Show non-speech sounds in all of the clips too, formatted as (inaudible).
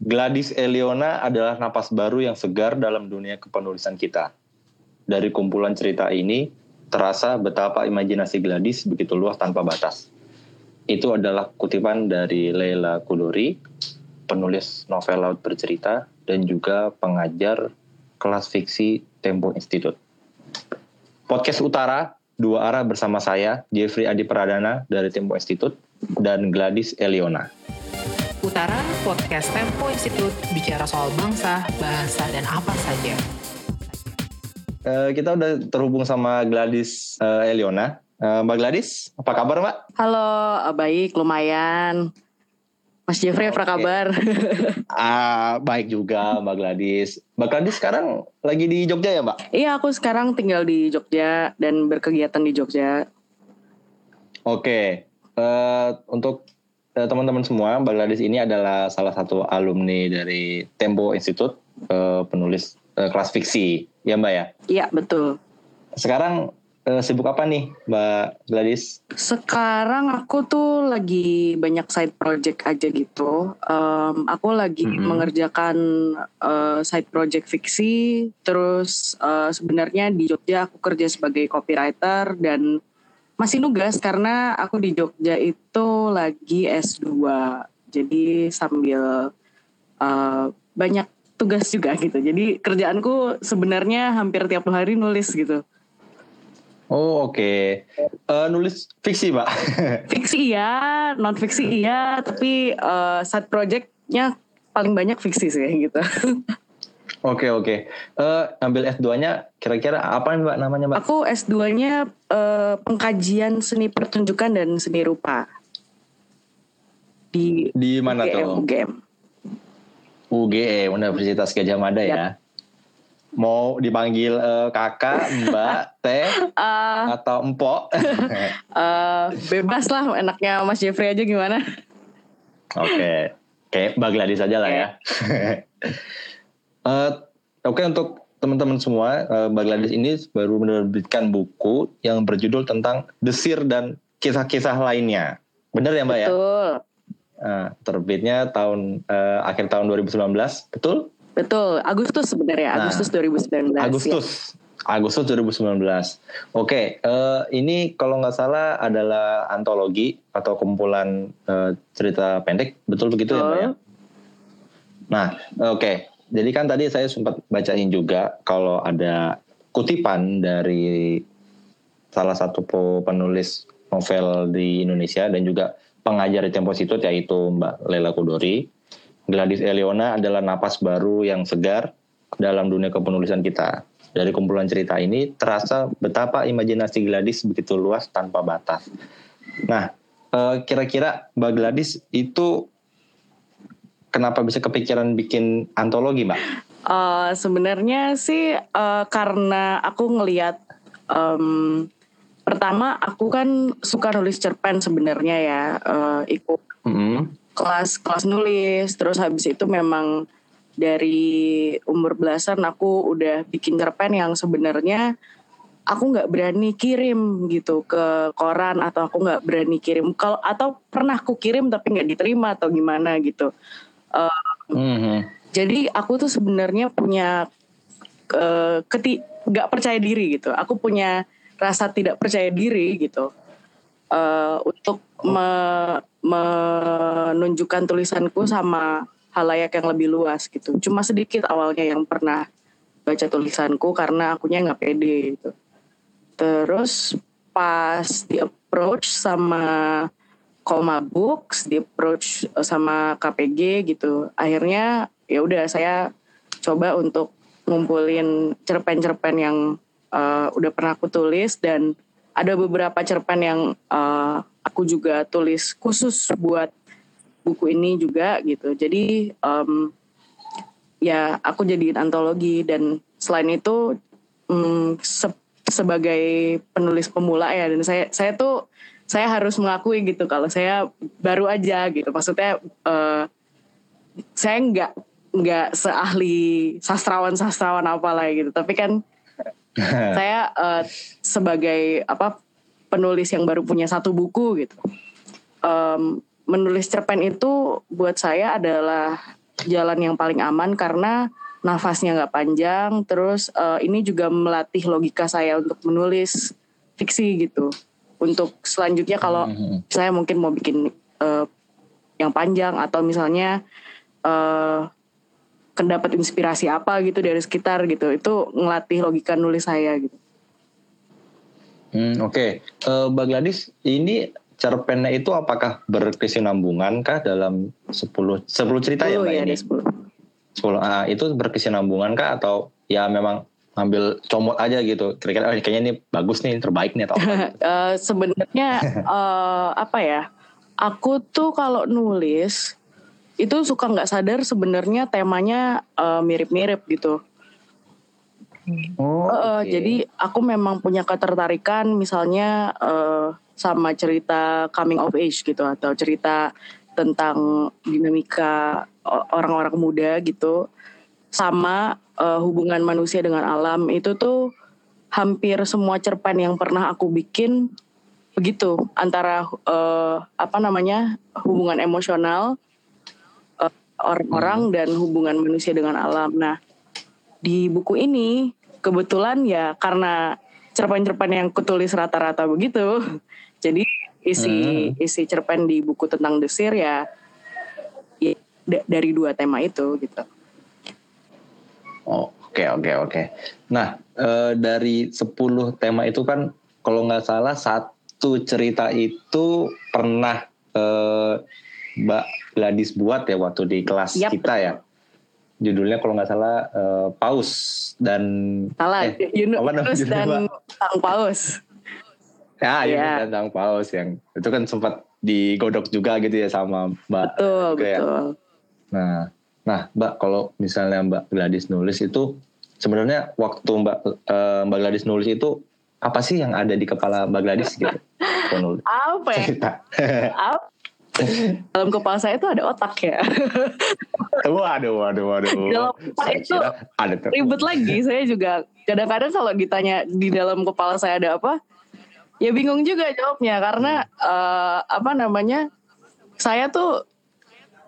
Gladys Eliona adalah napas baru yang segar dalam dunia kepenulisan kita. Dari kumpulan cerita ini, terasa betapa imajinasi Gladys begitu luas tanpa batas. Itu adalah kutipan dari Leila Kudori, penulis novel laut bercerita, dan juga pengajar kelas fiksi Tempo Institute. Podcast Utara, dua arah bersama saya, Jeffrey Adi Pradana dari Tempo Institute, dan Gladys Eliona. Utara Podcast Tempo Institute bicara soal bangsa, bahasa, dan apa saja. Uh, kita udah terhubung sama Gladys uh, Eliona. Uh, Mbak Gladys, apa kabar Mbak? Halo, baik, lumayan. Mas Jeffrey, apa kabar? (laughs) ah, baik juga Mbak Gladys. Mbak Gladys sekarang lagi di Jogja ya Mbak? Iya, aku sekarang tinggal di Jogja dan berkegiatan di Jogja. Oke, uh, untuk teman-teman semua, Mbak Gladys ini adalah salah satu alumni dari Tempo Institute, uh, penulis uh, kelas fiksi, ya Mbak ya? Iya, betul. Sekarang uh, sibuk apa nih Mbak Gladys? Sekarang aku tuh lagi banyak side project aja gitu. Um, aku lagi mm -hmm. mengerjakan uh, side project fiksi, terus uh, sebenarnya di Jogja aku kerja sebagai copywriter dan masih nugas karena aku di Jogja itu lagi S2. Jadi sambil uh, banyak tugas juga gitu. Jadi kerjaanku sebenarnya hampir tiap hari nulis gitu. Oh oke, okay. uh, eh, nulis fiksi pak? (laughs) fiksi iya, non fiksi iya, tapi uh, side projectnya paling banyak fiksi sih gitu. (laughs) Oke oke. Uh, ambil S2-nya kira-kira apa nih Mbak namanya Mbak? Aku S2-nya uh, pengkajian seni pertunjukan dan seni rupa. Di Di mana UGM, tuh? UGM. UGM Universitas Gajah Mada ya. ya. Mau dipanggil uh, kakak, mbak, (laughs) teh, uh, atau empok? uh, (laughs) bebas lah, enaknya Mas Jeffrey aja gimana? Oke, okay. kayak Mbak Gladys aja lah okay. ya. (laughs) Uh, Oke okay, untuk teman-teman semua, uh, Mbak Gladys ini baru menerbitkan buku yang berjudul tentang desir dan kisah-kisah lainnya. Benar ya Mbak betul. ya? Betul. Uh, terbitnya tahun uh, akhir tahun 2019, betul? Betul, Agustus sebenarnya, nah, Agustus 2019. Agustus. Ya. Agustus 2019. Oke, okay, uh, ini kalau nggak salah adalah antologi atau kumpulan uh, cerita pendek, betul begitu betul. ya Mbak ya? Nah, oke. Okay. Jadi kan tadi saya sempat bacain juga kalau ada kutipan dari salah satu penulis novel di Indonesia dan juga pengajar di Tempo Institute yaitu Mbak Lela Kudori. Gladys Eliona adalah napas baru yang segar dalam dunia kepenulisan kita. Dari kumpulan cerita ini terasa betapa imajinasi Gladys begitu luas tanpa batas. Nah, eh, kira-kira Mbak Gladys itu kenapa bisa kepikiran bikin antologi, Mbak? Uh, Sebenarnya sih uh, karena aku ngelihat um, pertama aku kan suka nulis cerpen sebenarnya ya uh, ikut mm -hmm. kelas kelas nulis terus habis itu memang dari umur belasan aku udah bikin cerpen yang sebenarnya aku nggak berani kirim gitu ke koran atau aku nggak berani kirim kalau atau pernah aku kirim tapi nggak diterima atau gimana gitu Mm-hmm. Jadi aku tuh sebenarnya punya uh, keti nggak percaya diri gitu. Aku punya rasa tidak percaya diri gitu uh, untuk me, menunjukkan tulisanku sama halayak yang lebih luas gitu. Cuma sedikit awalnya yang pernah baca tulisanku karena akunya nggak pede gitu. Terus pas di approach sama Koma Books di approach eh, sama KPG gitu. Akhirnya ya udah saya coba untuk ngumpulin cerpen-cerpen yang uh, udah pernah aku tulis dan ada beberapa cerpen yang uh, aku juga tulis khusus buat buku ini juga gitu. Jadi um, ya aku jadiin antologi dan selain itu um, se sebagai penulis pemula ya dan saya saya tuh saya harus mengakui gitu kalau saya baru aja gitu maksudnya uh, saya nggak nggak seahli sastrawan sastrawan apalah gitu tapi kan (laughs) saya uh, sebagai apa penulis yang baru punya satu buku gitu um, menulis cerpen itu buat saya adalah jalan yang paling aman karena nafasnya nggak panjang. Terus uh, ini juga melatih logika saya untuk menulis fiksi gitu. Untuk selanjutnya kalau Mhm. saya mungkin mau bikin uh, yang panjang atau misalnya uh, dapat inspirasi apa gitu dari sekitar gitu itu ngelatih logika nulis saya gitu Hmm, Oke, Eh, Mbak Gladys, ini cerpennya itu apakah berkesinambungan kah dalam 10 10 cerita ya Oh, Mbak iya, ini? ada 10. 10 ah, itu berkesinambungan kah atau ya memang ngambil comot aja gitu? Kira-kira oh, kayaknya ini bagus nih, terbaik nih atau apa? (laughs) gitu? Eh, sebenarnya (laughs) eh, apa ya aku tuh kalau nulis itu suka nggak sadar sebenarnya temanya eh, mirip-mirip gitu Oh, oke. jadi aku memang punya ketertarikan misalnya eh, sama cerita coming of age gitu atau cerita tentang dinamika orang-orang muda gitu sama eh, hubungan manusia dengan alam itu tuh hampir semua cerpen yang pernah aku bikin begitu antara eh, apa namanya hubungan emosional eh, orang-orang dan hubungan manusia dengan alam. Nah di buku ini kebetulan ya karena cerpen-cerpen yang kutulis rata-rata begitu (laughs) jadi isi isi cerpen di buku tentang desir ya, ya da- dari dua tema itu gitu Oh, oke oke oke. Nah, eh, dari 10 tema itu kan kalau nggak salah satu cerita itu pernah eh, Mbak Gladys buat ya waktu di kelas Yap, kita ya. Judulnya kalau nggak salah eh, Paus dan salah eh, (laughs) Yunus apa namanya dan? Sang Paus ya Yunus Iya. dan Sang Paus yang itu kan sempat digodok juga gitu ya sama Mbak. betul juga ya. betul Nah, nah Mbak kalau misalnya Mbak Gladys nulis itu sebenarnya waktu Mbak eh, Mbak Gladys nulis itu apa sih yang ada di kepala Mbak Gladys gitu? Kalau nulis apa ya cerita. Apa? dalam kepala saya itu ada otak ya waduh, waduh, waduh. Dalam otak Saya itu ada ter- ribet lagi saya juga kadang-kadang kalau ditanya di dalam kepala saya ada apa ya bingung juga jawabnya karena eh, apa namanya saya tuh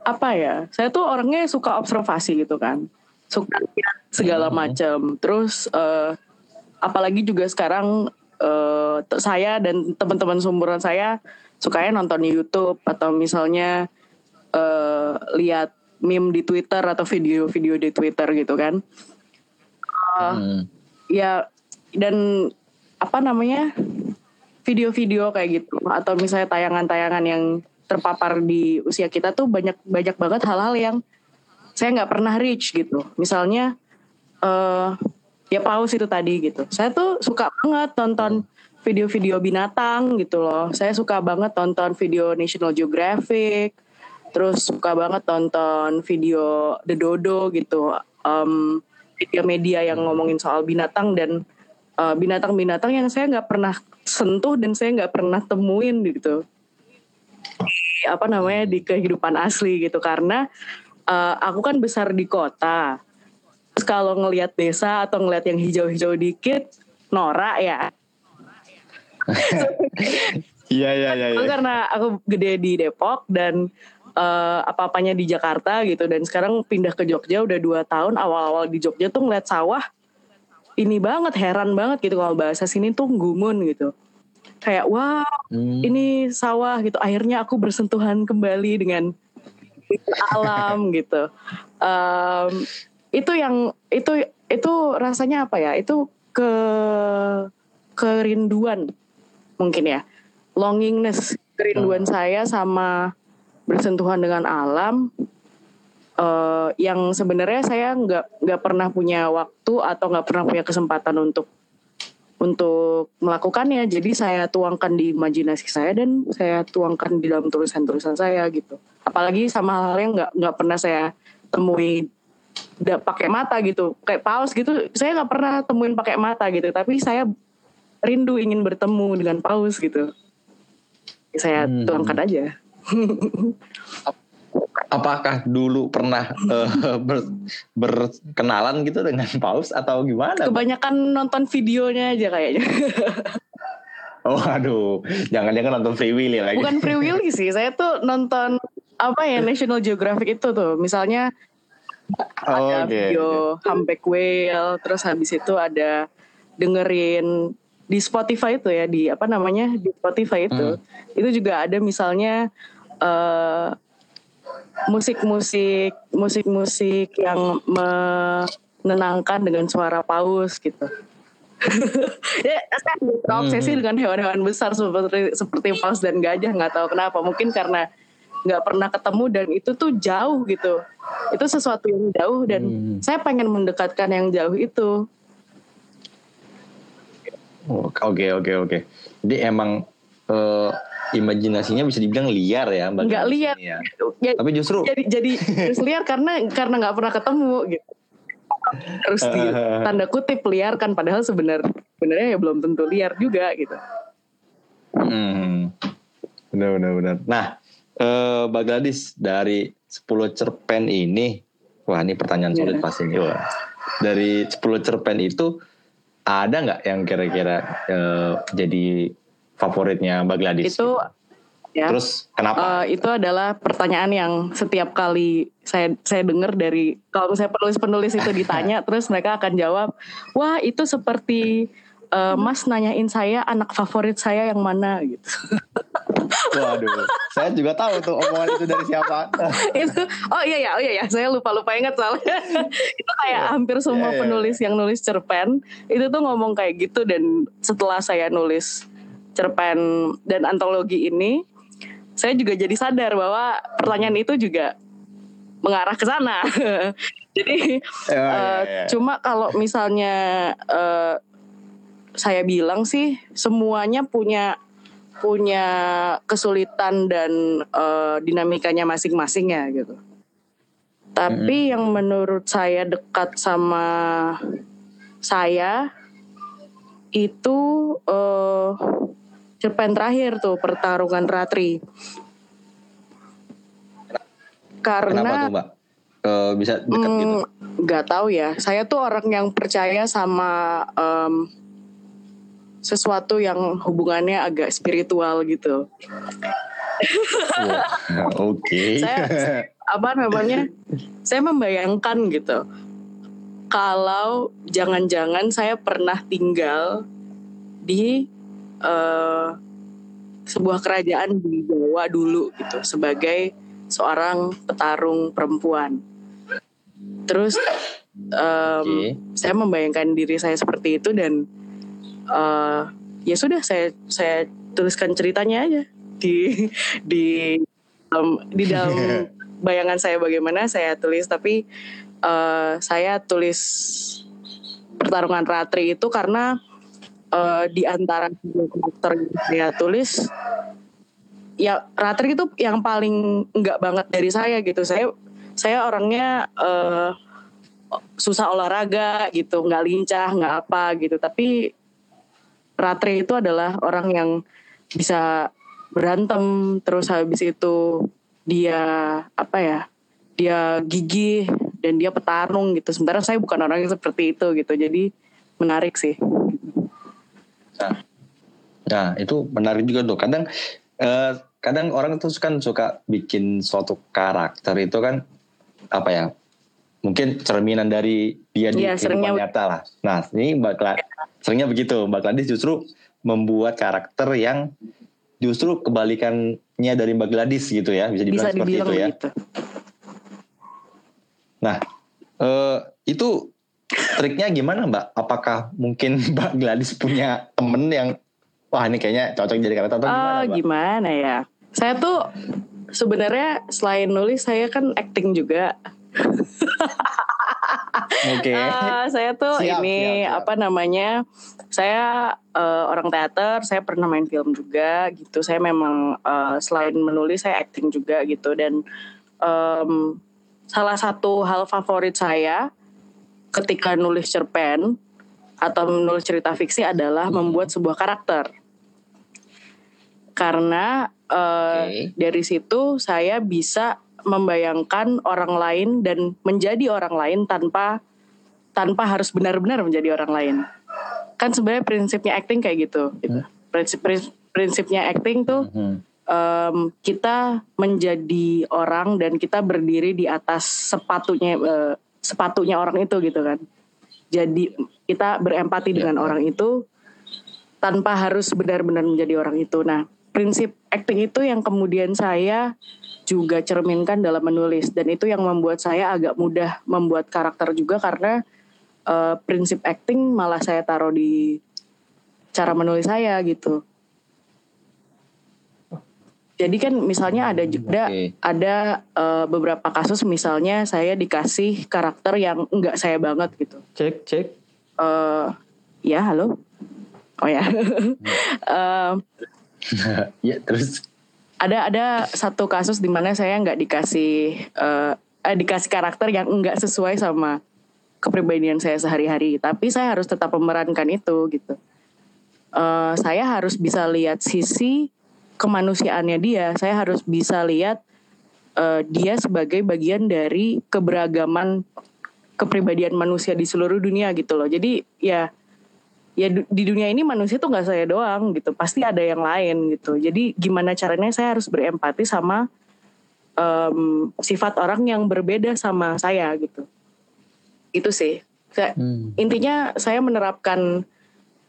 apa ya saya tuh orangnya suka observasi gitu kan suka lihat segala Hmm. macam terus eh, apalagi juga sekarang t- saya dan teman-teman seumuran saya sukanya nonton YouTube atau misalnya eh, lihat meme di Twitter atau video-video di Twitter gitu kan Eh, Hmm. ya dan apa namanya video-video kayak gitu atau misalnya tayangan-tayangan yang terpapar di usia kita tuh banyak banyak banget hal-hal yang saya nggak pernah reach gitu. Misalnya eh ya paus itu tadi gitu. Saya tuh suka banget nonton video-video binatang gitu loh. Saya suka banget nonton video National Geographic terus suka banget nonton video The Dodo gitu. Em, media-media yang ngomongin soal binatang dan eh, binatang-binatang yang saya nggak pernah sentuh dan saya nggak pernah temuin gitu apa namanya di kehidupan asli gitu. Karena eh, aku kan besar di kota. Terus kalau ngelihat desa atau ngelihat yang hijau-hijau dikit norak ya. (laughs) Iya, iya, iya. Iya. karena aku gede di Depok dan eh, apa-apanya di Jakarta gitu. Dan sekarang pindah ke Jogja udah dua tahun. Awal-awal di Jogja tuh ngeliat sawah ini banget heran banget gitu. Kalau bahasa sini tuh gumun gitu kayak wow Hmm. ini sawah gitu. Akhirnya aku bersentuhan kembali dengan alam (laughs) gitu. Em, itu yang itu itu rasanya apa ya? Itu ke kerinduan mungkin ya. Longingness kerinduan saya sama bersentuhan dengan alam eh, yang sebenarnya saya nggak nggak pernah punya waktu atau nggak pernah punya kesempatan untuk untuk melakukannya. Jadi saya tuangkan di imajinasi saya dan saya tuangkan di dalam tulisan-tulisan saya gitu. Apalagi sama hal-hal yang nggak nggak pernah saya temui da- pakai mata gitu. Kayak paus gitu. Saya nggak pernah temuin pakai mata gitu. Tapi saya rindu ingin bertemu dengan paus gitu. Saya Hmm. tuangkan aja (laughs) Apakah dulu pernah eh, (laughs) ber- berkenalan gitu dengan Paus atau gimana? Kebanyakan nonton videonya aja kayaknya (laughs) Oh, aduh, jangan-jangan nonton Free Willy lagi. bukan Free (laughs) Willy sih saya tuh nonton apa ya National Geographic itu tuh misalnya ada Oke. video humpback whale terus habis itu ada dengerin di Spotify itu ya di apa namanya di Spotify itu itu juga ada misalnya eh, musik-musik musik-musik yang menenangkan dengan suara paus gitu. (laughs) Ya saya terobsesi dengan hewan-hewan besar seperti seperti paus dan gajah nggak tahu kenapa. Mungkin karena nggak pernah ketemu dan itu tuh jauh gitu. Itu sesuatu yang jauh dan Hmm. saya pengen mendekatkan yang jauh itu. Oke oke oke. Jadi emang eh, imajinasinya bisa dibilang liar ya. Mbak nggak Gadis lihat ini ya. ya, Tapi justru jadi jadi terus liar karena karena nggak pernah ketemu gitu terus di (laughs) tanda kutip liar kan padahal sebenar sebenarnya ya belum tentu liar juga gitu Hmm. Benar benar benar. Nah, eh Mbak Gladys dari 10 cerpen ini, wah ini pertanyaan sulit Iya. pasti nih. Wah. Dari 10 cerpen itu ada nggak yang kira-kira eh, jadi favoritnya Mbak Gladys? itu ya Terus kenapa? Eh, itu adalah pertanyaan yang setiap kali saya saya dengar dari kalau saya penulis-penulis itu ditanya (laughs) terus mereka akan jawab wah itu seperti eh, Mas nanyain saya anak favorit saya yang mana gitu (laughs) Waduh, saya juga tahu tuh omongan itu dari siapa. (laughs) itu oh iya ya oh iya ya saya lupa lupa ingat soalnya itu kayak hampir semua Iya, iya, penulis yang nulis cerpen itu tuh ngomong kayak gitu dan setelah saya nulis cerpen dan antologi ini saya juga jadi sadar bahwa pertanyaan itu juga mengarah ke sana (laughs) jadi Oh, iya, eh, iya. cuma kalau misalnya eh, saya bilang sih semuanya punya punya kesulitan dan eh, dinamikanya masing-masing ya gitu. Tapi yang menurut saya dekat sama saya itu eh, cerpen terakhir tuh pertarungan Ratri. Karena Kenapa tuh Mbak? Eh, bisa dekat Hmm, gitu? nggak tahu ya. Saya tuh orang yang percaya sama em, sesuatu yang hubungannya agak spiritual gitu. (laughs) Oke. Saya- Apa namanya? Saya membayangkan gitu. Kalau jangan-jangan saya pernah tinggal di eh, sebuah kerajaan di Jawa dulu gitu sebagai seorang petarung perempuan. Terus em, Oke. saya membayangkan diri saya seperti itu dan eh, ya sudah saya saya tuliskan ceritanya aja di di em, di dalam bayangan saya bagaimana saya tulis tapi eh, saya tulis pertarungan ratri itu karena eh, di antara karakter yang saya tulis ya Ratri itu yang paling enggak banget dari saya gitu. Saya saya orangnya eh, susah olahraga gitu nggak lincah nggak apa gitu. Tapi Ratri itu adalah orang yang bisa berantem terus habis itu dia apa ya dia gigih dan dia petarung gitu. Sementara saya bukan orang yang seperti itu gitu jadi menarik sih Nah itu menarik juga tuh. Kadang eh, kadang orang tuh kan suka bikin suatu karakter itu kan apa ya? Mungkin cerminan dari dia di Iya, kehidupan nyata lah. Nah ini Mbak Gla- seringnya begitu. Mbak Gladys justru membuat karakter yang justru kebalikannya dari Mbak Gladys gitu ya. Bisa dibilang bisa seperti itu ya. gitu Nah eh, itu triknya gimana Mbak? Apakah mungkin (laughs) Mbak Gladys punya temen yang wah ini kayaknya cocok jadi karakter atau gimana Oh, Mbak? gimana ya? Saya tuh sebenarnya selain nulis saya kan acting juga. Oke. Ah, (laughs) saya tuh Siap, ini siap, siap. apa namanya? Saya eh, orang teater, saya pernah main film juga gitu. Saya memang eh, selain menulis saya acting juga gitu dan em, salah satu hal favorit saya ketika nulis cerpen atau menulis cerita fiksi adalah membuat sebuah karakter. Karena eh, Oke. dari situ saya bisa membayangkan orang lain dan menjadi orang lain tanpa tanpa harus benar-benar menjadi orang lain. Kan sebenarnya prinsipnya acting kayak gitu. gitu. Prinsip prin- prinsipnya acting tuh em, kita menjadi orang dan kita berdiri di atas sepatunya eh, sepatunya orang itu gitu kan. Jadi kita berempati Ya, dengan ya. orang itu tanpa harus benar-benar menjadi orang itu. Nah, prinsip acting itu yang kemudian saya juga cerminkan dalam menulis dan itu yang membuat saya agak mudah membuat karakter juga karena eh, prinsip acting malah saya taruh di cara menulis saya gitu. Jadi kan misalnya ada juga Oke. ada eh, beberapa kasus misalnya saya dikasih karakter yang enggak saya banget gitu. Cek cek. eh ya halo. Oh ya. (laughs) Eh, (laughs) ya terus. ada ada satu kasus di mana saya nggak dikasih eh, eh, dikasih karakter yang enggak sesuai sama kepribadian saya sehari-hari. Tapi saya harus tetap memerankan itu gitu. Eh, saya harus bisa lihat sisi kemanusiaannya dia. Saya harus bisa lihat eh, dia sebagai bagian dari keberagaman kepribadian manusia di seluruh dunia gitu loh. Jadi ya ya di dunia ini manusia tuh nggak saya doang gitu. Pasti ada yang lain gitu. Jadi gimana caranya saya harus berempati sama em, sifat orang yang berbeda sama saya gitu. Itu sih. Saya- Hmm. intinya saya menerapkan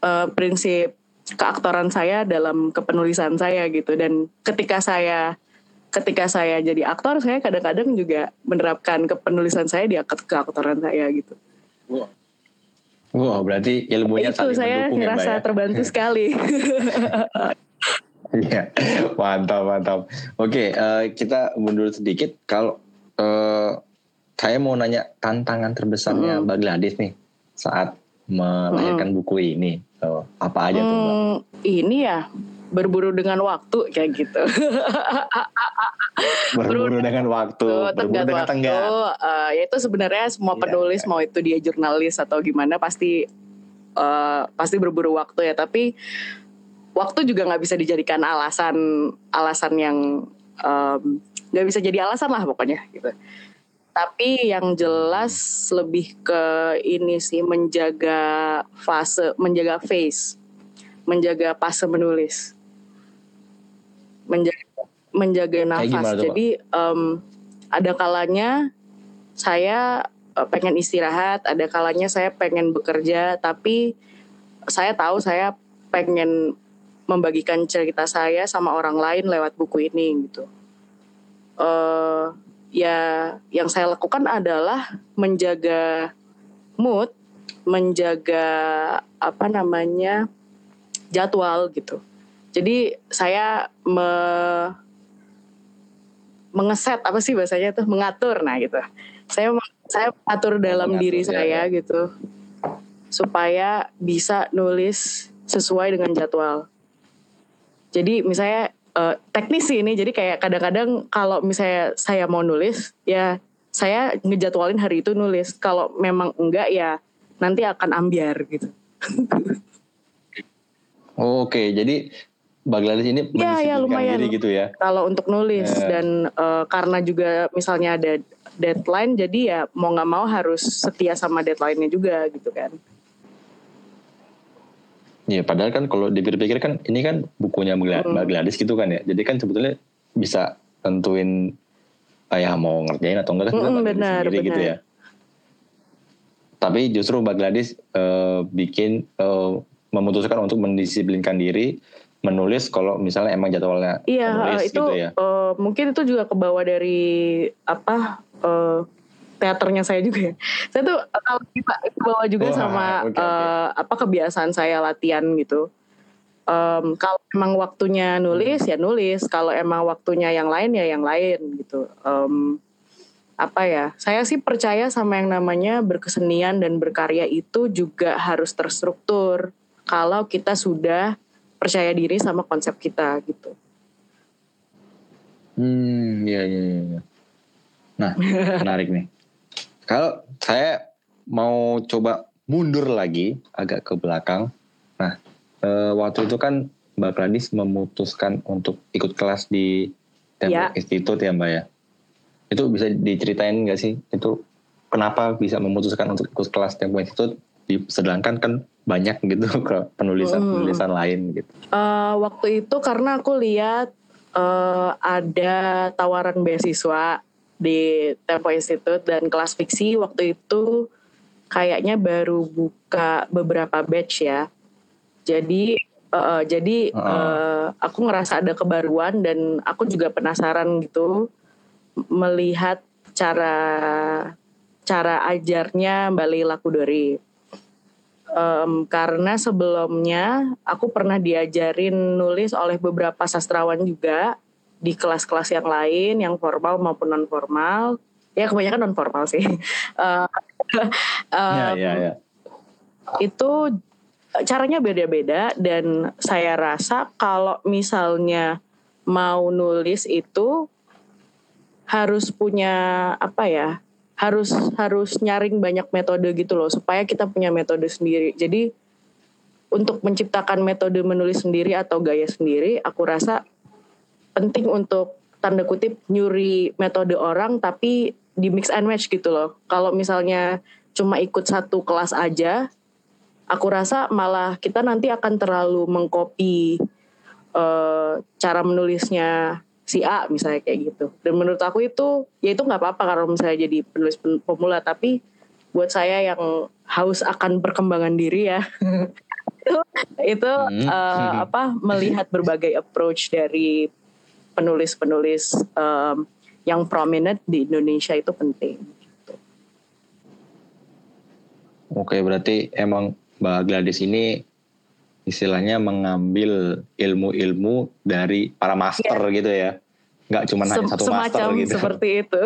eh, prinsip keaktoran saya dalam kepenulisan saya gitu dan ketika saya ketika saya jadi aktor saya kadang-kadang juga menerapkan kepenulisan saya di ke- keaktoran saya gitu. Wah berarti ilmunya itu saling saya mendukung ya ya. terbantu (laughs) sekali. (laughs) Iya, mantap mantap. Oke, eh, kita mundur sedikit. Kalau eh, saya mau nanya tantangan terbesarnya Mm. Mbak Gladys nih saat melahirkan buku ini, Eh, apa aja tuh Mbak? Hmm, ini ya berburu dengan waktu kayak gitu. (laughs) Berburu dengan waktu, Tuh, berburu tenggat dengan waktu, tenggat. eh, ya itu sebenarnya semua Iya, penulis mau itu dia jurnalis atau gimana pasti eh, pasti berburu waktu ya. Tapi waktu juga nggak bisa dijadikan alasan alasan yang nggak bisa jadi alasan lah pokoknya gitu. Tapi yang jelas lebih ke ini sih menjaga fase, menjaga face, menjaga fase menulis, menjaga menjaga nafas. tuh? Jadi em, ada kalanya saya eh, pengen istirahat, ada kalanya saya pengen bekerja, tapi saya tahu saya pengen membagikan cerita saya sama orang lain lewat buku ini gitu. eh ya yang saya lakukan adalah menjaga mood, menjaga apa namanya jadwal gitu. Jadi saya me, mengeset apa sih bahasanya tuh mengatur nah gitu. Saya saya atur dalam mengatur, diri ya, saya ya. gitu supaya bisa nulis sesuai dengan jadwal. Jadi misalnya eh, teknis sih ini, jadi kayak kadang-kadang kalau misalnya saya mau nulis, ya saya ngejadwalin hari itu nulis. Kalau memang enggak ya nanti akan ambiar gitu. Oke, jadi Mbak Gladys ini iya, mendisiplinkan lumayan. diri gitu ya. Kalau untuk nulis Ya. dan eh, karena juga misalnya ada deadline, jadi ya mau nggak mau harus setia sama deadline-nya juga gitu kan. Iya, padahal kan kalau dipikir-pikir kan ini kan bukunya Mbak Gla- Mm. Mbak Gladys gitu kan ya. Jadi kan sebetulnya bisa tentuin ah, ya mau ngerjain atau enggak kan Gladys benar, sendiri gitu benar. ya. Tapi justru Mbak Gladys eh, bikin eh, memutuskan untuk mendisiplinkan diri menulis kalau misalnya emang jadwalnya Iya, menulis itu gitu ya. eh, mungkin itu juga kebawa dari apa eh, teaternya saya juga ya. Saya tuh eh, kalau kita kebawa juga Wah, sama oke, oke. eh, apa kebiasaan saya latihan gitu. Em, kalau emang waktunya nulis ya nulis, kalau emang waktunya yang lain ya yang lain gitu. Em, apa ya? Saya sih percaya sama yang namanya berkesenian dan berkarya itu juga harus terstruktur. Kalau kita sudah percaya diri sama konsep kita gitu. Hmm, iya iya iya. iya. Nah, (laughs) menarik nih. Kalau saya mau coba mundur lagi agak ke belakang. Nah, eh, waktu itu kan Mbak Gladys memutuskan untuk ikut kelas di Tempo Ya. Institute ya Mbak ya. Itu bisa diceritain nggak sih? Itu kenapa bisa memutuskan untuk ikut kelas Tempo Institute? Sedangkan kan banyak gitu (laughs) ke penulisan-penulisan lain gitu. Eh, waktu itu karena aku lihat eh, ada tawaran beasiswa di Tempo Institute dan kelas fiksi waktu itu kayaknya baru buka beberapa batch ya. Jadi eh, jadi Ah. eh, aku ngerasa ada kebaruan dan aku juga penasaran gitu melihat cara cara ajarnya Mbak Lila Kudori. Em, karena sebelumnya aku pernah diajarin nulis oleh beberapa sastrawan juga di kelas-kelas yang lain, yang formal maupun non formal. Ya kebanyakan non formal sih. (laughs) (laughs) Ya, em, ya, ya. itu caranya beda-beda dan saya rasa kalau misalnya mau nulis itu harus punya apa ya harus harus nyaring banyak metode gitu loh supaya kita punya metode sendiri jadi untuk menciptakan metode menulis sendiri atau gaya sendiri aku rasa penting untuk tanda kutip nyuri metode orang tapi di mix and match gitu loh kalau misalnya cuma ikut satu kelas aja aku rasa malah kita nanti akan terlalu mengcopy eh, cara menulisnya si A misalnya kayak gitu. Dan menurut aku itu ya itu nggak apa-apa kalau misalnya jadi penulis pen- pemula tapi buat saya yang haus akan perkembangan diri ya (laughs) itu itu Hmm. eh, apa melihat berbagai approach dari penulis-penulis em, yang prominent di Indonesia itu penting. Oke, berarti emang Mbak Gladys ini istilahnya mengambil ilmu-ilmu dari para master gitu ya. Nggak cuma hanya satu master semacam gitu. seperti itu.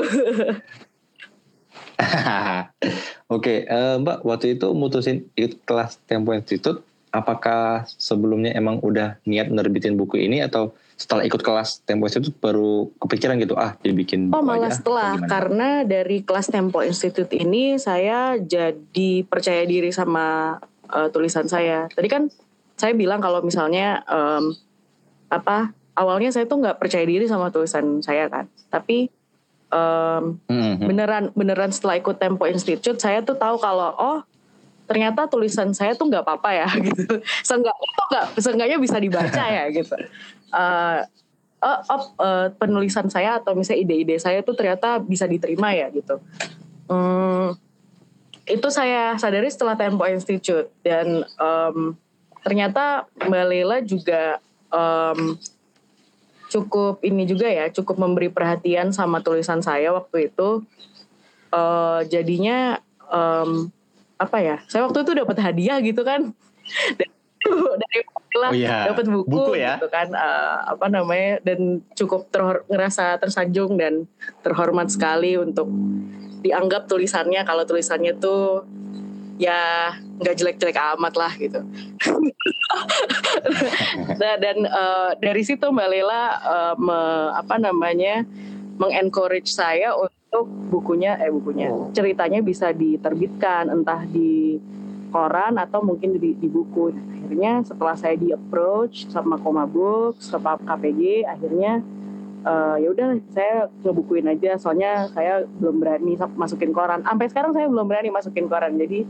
(laughs) Oke, eh, Mbak, waktu itu mutusin ikut kelas Tempo Institute, apakah sebelumnya emang udah niat nerbitin buku ini atau setelah ikut kelas Tempo Institute baru kepikiran gitu, ah dibikin buku Oh malah aja? setelah karena dari kelas Tempo Institute ini saya jadi percaya diri sama eh, tulisan saya. Tadi kan saya bilang kalau misalnya em, apa awalnya saya tuh nggak percaya diri sama tulisan saya kan, tapi em, Hmm, hmm. beneran beneran setelah ikut Tempo Institute saya tuh tahu kalau oh ternyata tulisan saya tuh nggak apa-apa ya (laughs) gitu. Seenggaknya tuh nggak seenggaknya bisa dibaca ya (laughs) gitu. Eh, oh, oh, eh, penulisan saya atau misalnya ide-ide saya tuh ternyata bisa diterima ya gitu. Hmm, itu saya sadari setelah Tempo Institute dan em, ternyata Mbak Lela juga em, cukup ini juga ya cukup memberi perhatian sama tulisan saya waktu itu Eh, jadinya em, apa ya saya waktu itu dapat hadiah gitu kan (laughs) dari Lela Oh iya, dapat buku, buku ya. gitu kan eh, apa namanya dan cukup terhor- ngerasa tersanjung dan terhormat sekali untuk dianggap tulisannya kalau tulisannya tuh ya nggak jelek-jelek amat lah gitu. (laughs) Nah, dan eh, dari situ Mbak Lela eh, me- apa namanya mengencourage saya untuk bukunya eh bukunya. Ceritanya bisa diterbitkan entah di koran atau mungkin di, di buku. Nah, akhirnya setelah saya di approach sama Koma Books sama KPG akhirnya eh, ya udah saya ngebukuin aja. Soalnya saya belum berani masukin koran. Sampai sekarang saya belum berani masukin koran. Jadi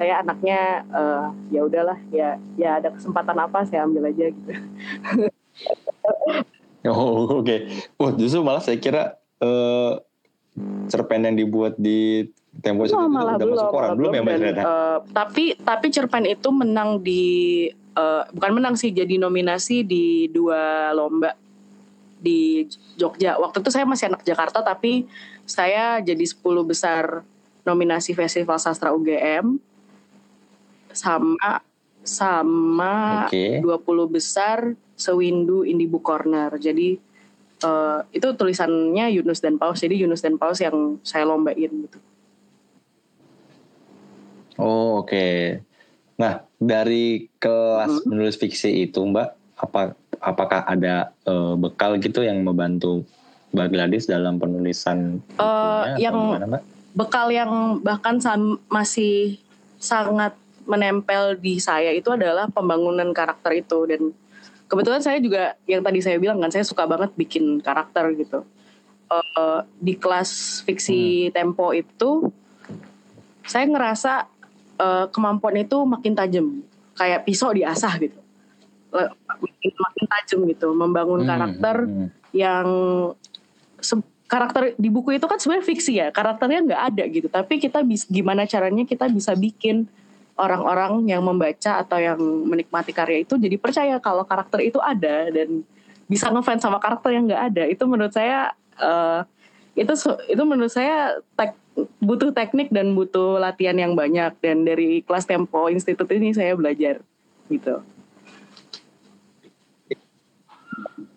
saya anaknya eh, ya udahlah ya ya ada kesempatan apa saya ambil aja gitu (laughs) (laughs) Oh oke. Wah justru malah saya kira eh, cerpen yang dibuat di Tempo itu malah udah belum, masuk koran belum ya Mbak Dan, ternyata? eh, tapi tapi cerpen itu menang di eh, bukan menang sih jadi nominasi di dua lomba di Jogja waktu itu saya masih anak Jakarta tapi saya jadi 10 besar nominasi Festival Sastra UGM sama sama Oke. 20 besar Sewindu Indie Book Corner. Jadi eh, itu tulisannya Yunus dan Paus. Jadi Yunus dan Paus yang saya lombain gitu. Oh oke. Nah dari kelas menulis fiksi itu Mbak, apa apakah ada eh, bekal gitu yang membantu Mbak Gladys dalam penulisan Eh, atau yang gimana, Mbak? bekal yang bahkan sam- masih sangat menempel di saya itu adalah pembangunan karakter itu dan kebetulan saya juga yang tadi saya bilang kan saya suka banget bikin karakter gitu. Eh, di kelas fiksi tempo itu saya ngerasa eh, kemampuan itu makin tajam. Kayak pisau diasah gitu. Makin, makin tajam gitu membangun Hmm, karakter hmm, hmm. yang karakter di buku itu kan sebenarnya fiksi ya karakternya nggak ada gitu. Tapi kita bis, gimana caranya kita bisa bikin orang-orang yang membaca atau yang menikmati karya itu jadi percaya kalau karakter itu ada dan bisa ngefans sama karakter yang nggak ada itu menurut saya eh, itu itu menurut saya tek- butuh teknik dan butuh latihan yang banyak dan dari kelas Tempo Institute ini saya belajar gitu.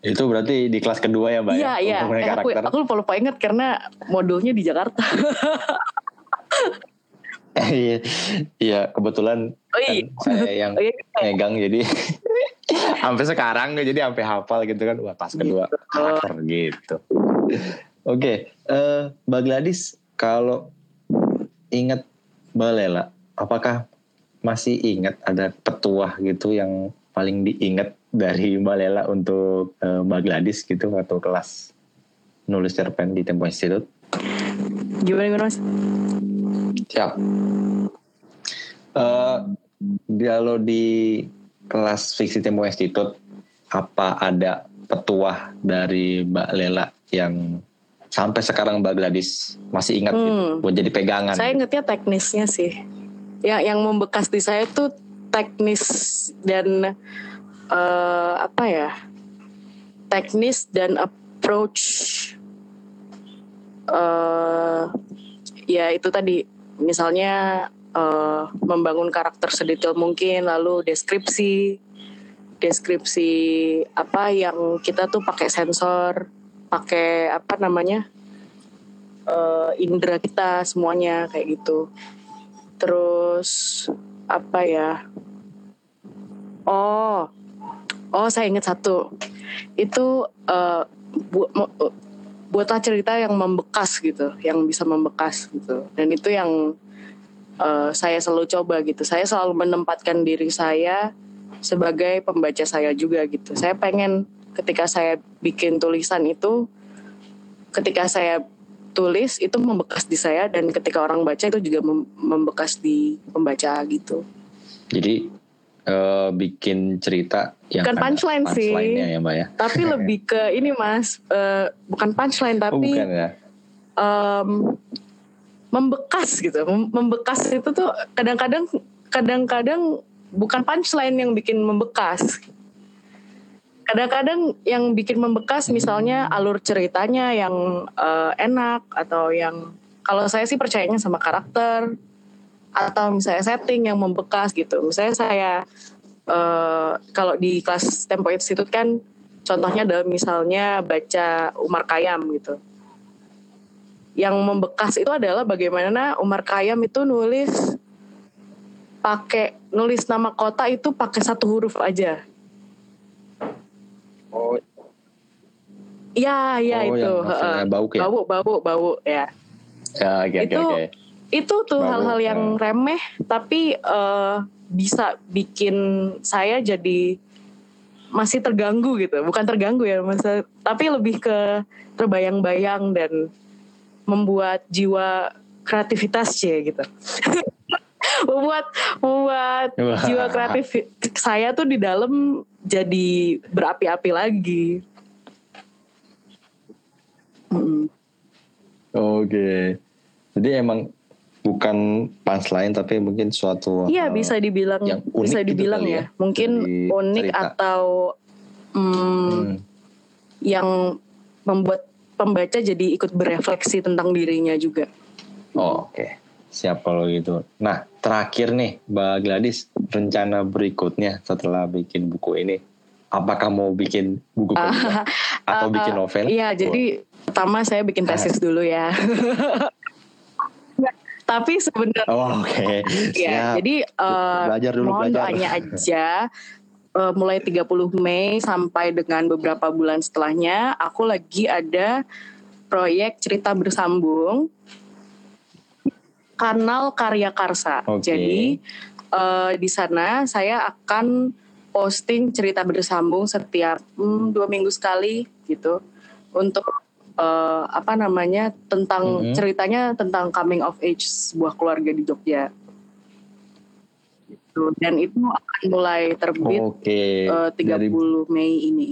Itu berarti di kelas kedua ya, Mbak? Iya ya? iya. Untuk Eh, aku aku lupa lupa inget karena modulnya di Jakarta. (laughs) Iya, iya kebetulan Oh iya. kan saya yang Oh iya. megang jadi (laughs) sampai sekarang jadi sampai hafal gitu kan wah kelas kedua Gitu. karakter gitu. Oke, eh Mbak Gladys kalau ingat Mbak Lela, apakah masih ingat ada petuah gitu yang paling diingat dari Mbak Lela untuk eh, Mbak Gladys gitu atau kelas nulis cerpen di Tempo Institute? Gimana gimana Mas? Siap. Eh kalau di kelas fiksi Tempo Institute apa ada petuah dari Mbak Lela yang sampai sekarang Mbak Gladys masih ingat gitu Hmm. buat jadi pegangan? Saya ingetnya teknisnya sih. Yang yang membekas di saya tuh teknis dan eh, apa ya? Teknis dan approach eh ya itu tadi misalnya eh, membangun karakter sedetail mungkin lalu deskripsi deskripsi apa yang kita tuh pakai sensor pakai apa namanya eh, indera kita semuanya kayak gitu. Terus apa ya oh oh saya ingat satu. Itu eh, bu- buatlah cerita yang membekas gitu yang bisa membekas gitu. Dan itu yang eh, saya selalu coba gitu. Saya selalu menempatkan diri saya sebagai pembaca saya juga gitu. Saya pengen ketika saya bikin tulisan itu ketika saya tulis itu membekas di saya dan ketika orang baca itu juga mem- membekas di pembaca gitu. Jadi eh, bikin cerita yang Bukan ada punchline sih. ya Mbak ya? tapi (laughs) lebih ke ini mas eh, bukan punchline Oh, tapi bukan ya? em, membekas gitu Mem- membekas itu tuh kadang-kadang kadang-kadang bukan punchline yang bikin membekas kadang-kadang yang bikin membekas misalnya alur ceritanya yang eh, enak atau yang kalau saya sih percayanya sama karakter atau misalnya setting yang membekas gitu misalnya saya eh, kalau di kelas Tempo Institute kan contohnya adalah misalnya baca Umar Kayam gitu yang membekas itu adalah bagaimana Umar Kayam itu nulis pakai nulis nama kota itu pakai satu huruf aja. Oh, Iya, iya oh, itu. yang. Bauk ya? Bau, bau, bau ya. Ya, oke, Itu oke. Itu tuh hal-hal yang ya. remeh tapi eh, bisa bikin saya jadi masih terganggu gitu. Bukan terganggu ya, masa tapi lebih ke terbayang-bayang dan membuat jiwa kreativitas ya gitu. (laughs) membuat membuat Wah. jiwa kreatif saya tuh di dalam jadi berapi-api lagi. Mm. Oke. Jadi emang bukan punchline tapi mungkin suatu Iya hal bisa dibilang yang unik bisa gitu dibilang kali ya. ya, Mungkin unik cerita. atau mm, Hmm. yang membuat pembaca jadi ikut berefleksi tentang dirinya juga. Oh, Oke, siap kalau gitu. Nah, terakhir nih, Mbak Gladys, rencana berikutnya setelah bikin buku ini, apakah mau bikin buku kedua (laughs) atau Uh, bikin novel? Iya, jadi pertama saya bikin tesis (laughs) dulu ya. (laughs) Tapi sebenarnya Oh, Oke, ya, siap. jadi eh, Belajar dulu, mohon belajar. doanya (laughs) aja eh, mulai 30 Mei sampai dengan beberapa bulan setelahnya aku lagi ada proyek cerita bersambung kanal Karya Karsa. Oke. Jadi eh, di sana saya akan posting cerita bersambung setiap hmm, dua minggu sekali gitu untuk eh, apa namanya tentang Mhm. ceritanya tentang coming of age sebuah keluarga di Jogja. Gitu. Dan itu akan mulai terbit Oke, eh, 30 dari Mei ini.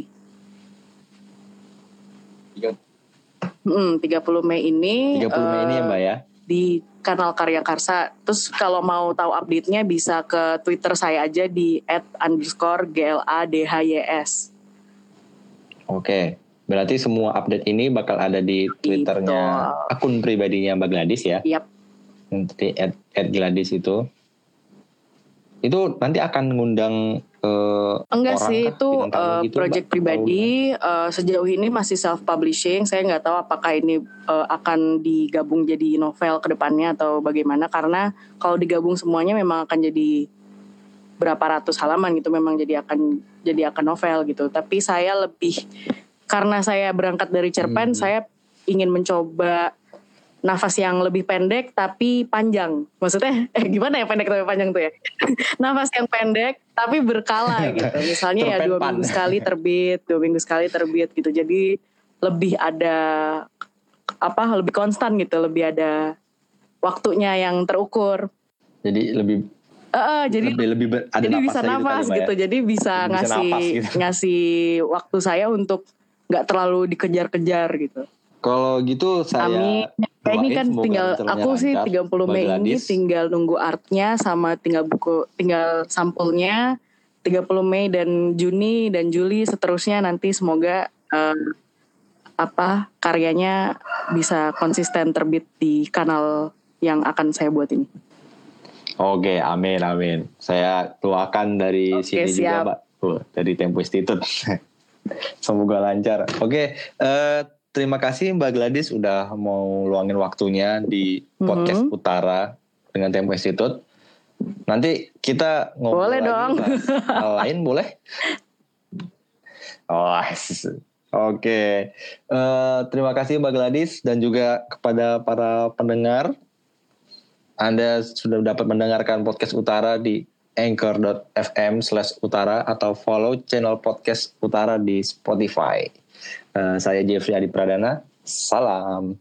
Hmm, 30 Mei ini 30 Mei ini ya eh, Mbak ya. di kanal Karya Karsa. Terus kalau mau tahu update-nya bisa ke Twitter saya aja di @underscore gladhys. Oke. Berarti semua update ini bakal ada di Twitternya akun pribadinya Mbak Gladys ya. Yap. Nanti at, at Gladys itu. Itu nanti akan ngundang eh, Enggak orang sih kah? itu gitu, project Mbak? pribadi eh, sejauh ini masih self publishing. Saya nggak tahu apakah ini eh, akan digabung jadi novel ke depannya atau bagaimana karena kalau digabung semuanya memang akan jadi berapa ratus halaman gitu memang jadi akan jadi akan novel gitu. Tapi saya lebih karena saya berangkat dari cerpen Hmm. saya ingin mencoba nafas yang lebih pendek tapi panjang. Maksudnya (laughs) eh gimana ya pendek tapi panjang tuh ya? (laughs) nafas yang pendek tapi berkala (laughs) gitu. Misalnya ya dua minggu sekali terbit, dua minggu sekali terbit gitu. Jadi lebih ada apa? Lebih konstan gitu, lebih ada waktunya yang terukur. Jadi lebih Eh, eh, jadi lebih lebih ber- ada jadi bisa gitu nafas Mbak, ya. gitu. Jadi bisa Bisa ngasih gitu. ngasih waktu saya untuk nggak terlalu dikejar-kejar gitu. Kalau gitu saya Amin. Kayak ini kan tinggal aku sih lancar. 30 Mbak Mei ini tinggal nunggu artnya sama tinggal buku tinggal sampulnya 30 Mei dan Juni dan Juli seterusnya nanti semoga eh, apa karyanya bisa konsisten terbit di kanal yang akan saya buat ini. Oke, amin amin. Saya doakan dari Oke, sini juga, siap. Mbak. Tuh, dari Tempo Institute. (laughs) Semoga lancar. Oke, eh, terima kasih Mbak Gladys udah mau luangin waktunya di podcast Mhm. Utara dengan Tempo Institute. Nanti kita ngobrol Boleh lagi dong. hal lain boleh? (laughs) Oh, oke. Eh, terima kasih Mbak Gladys dan juga kepada para pendengar. Anda sudah dapat mendengarkan podcast Utara di anchor.fm slash utara atau follow channel podcast Utara di Spotify. Eh, saya Jeffrey Adi Pradana. Salam.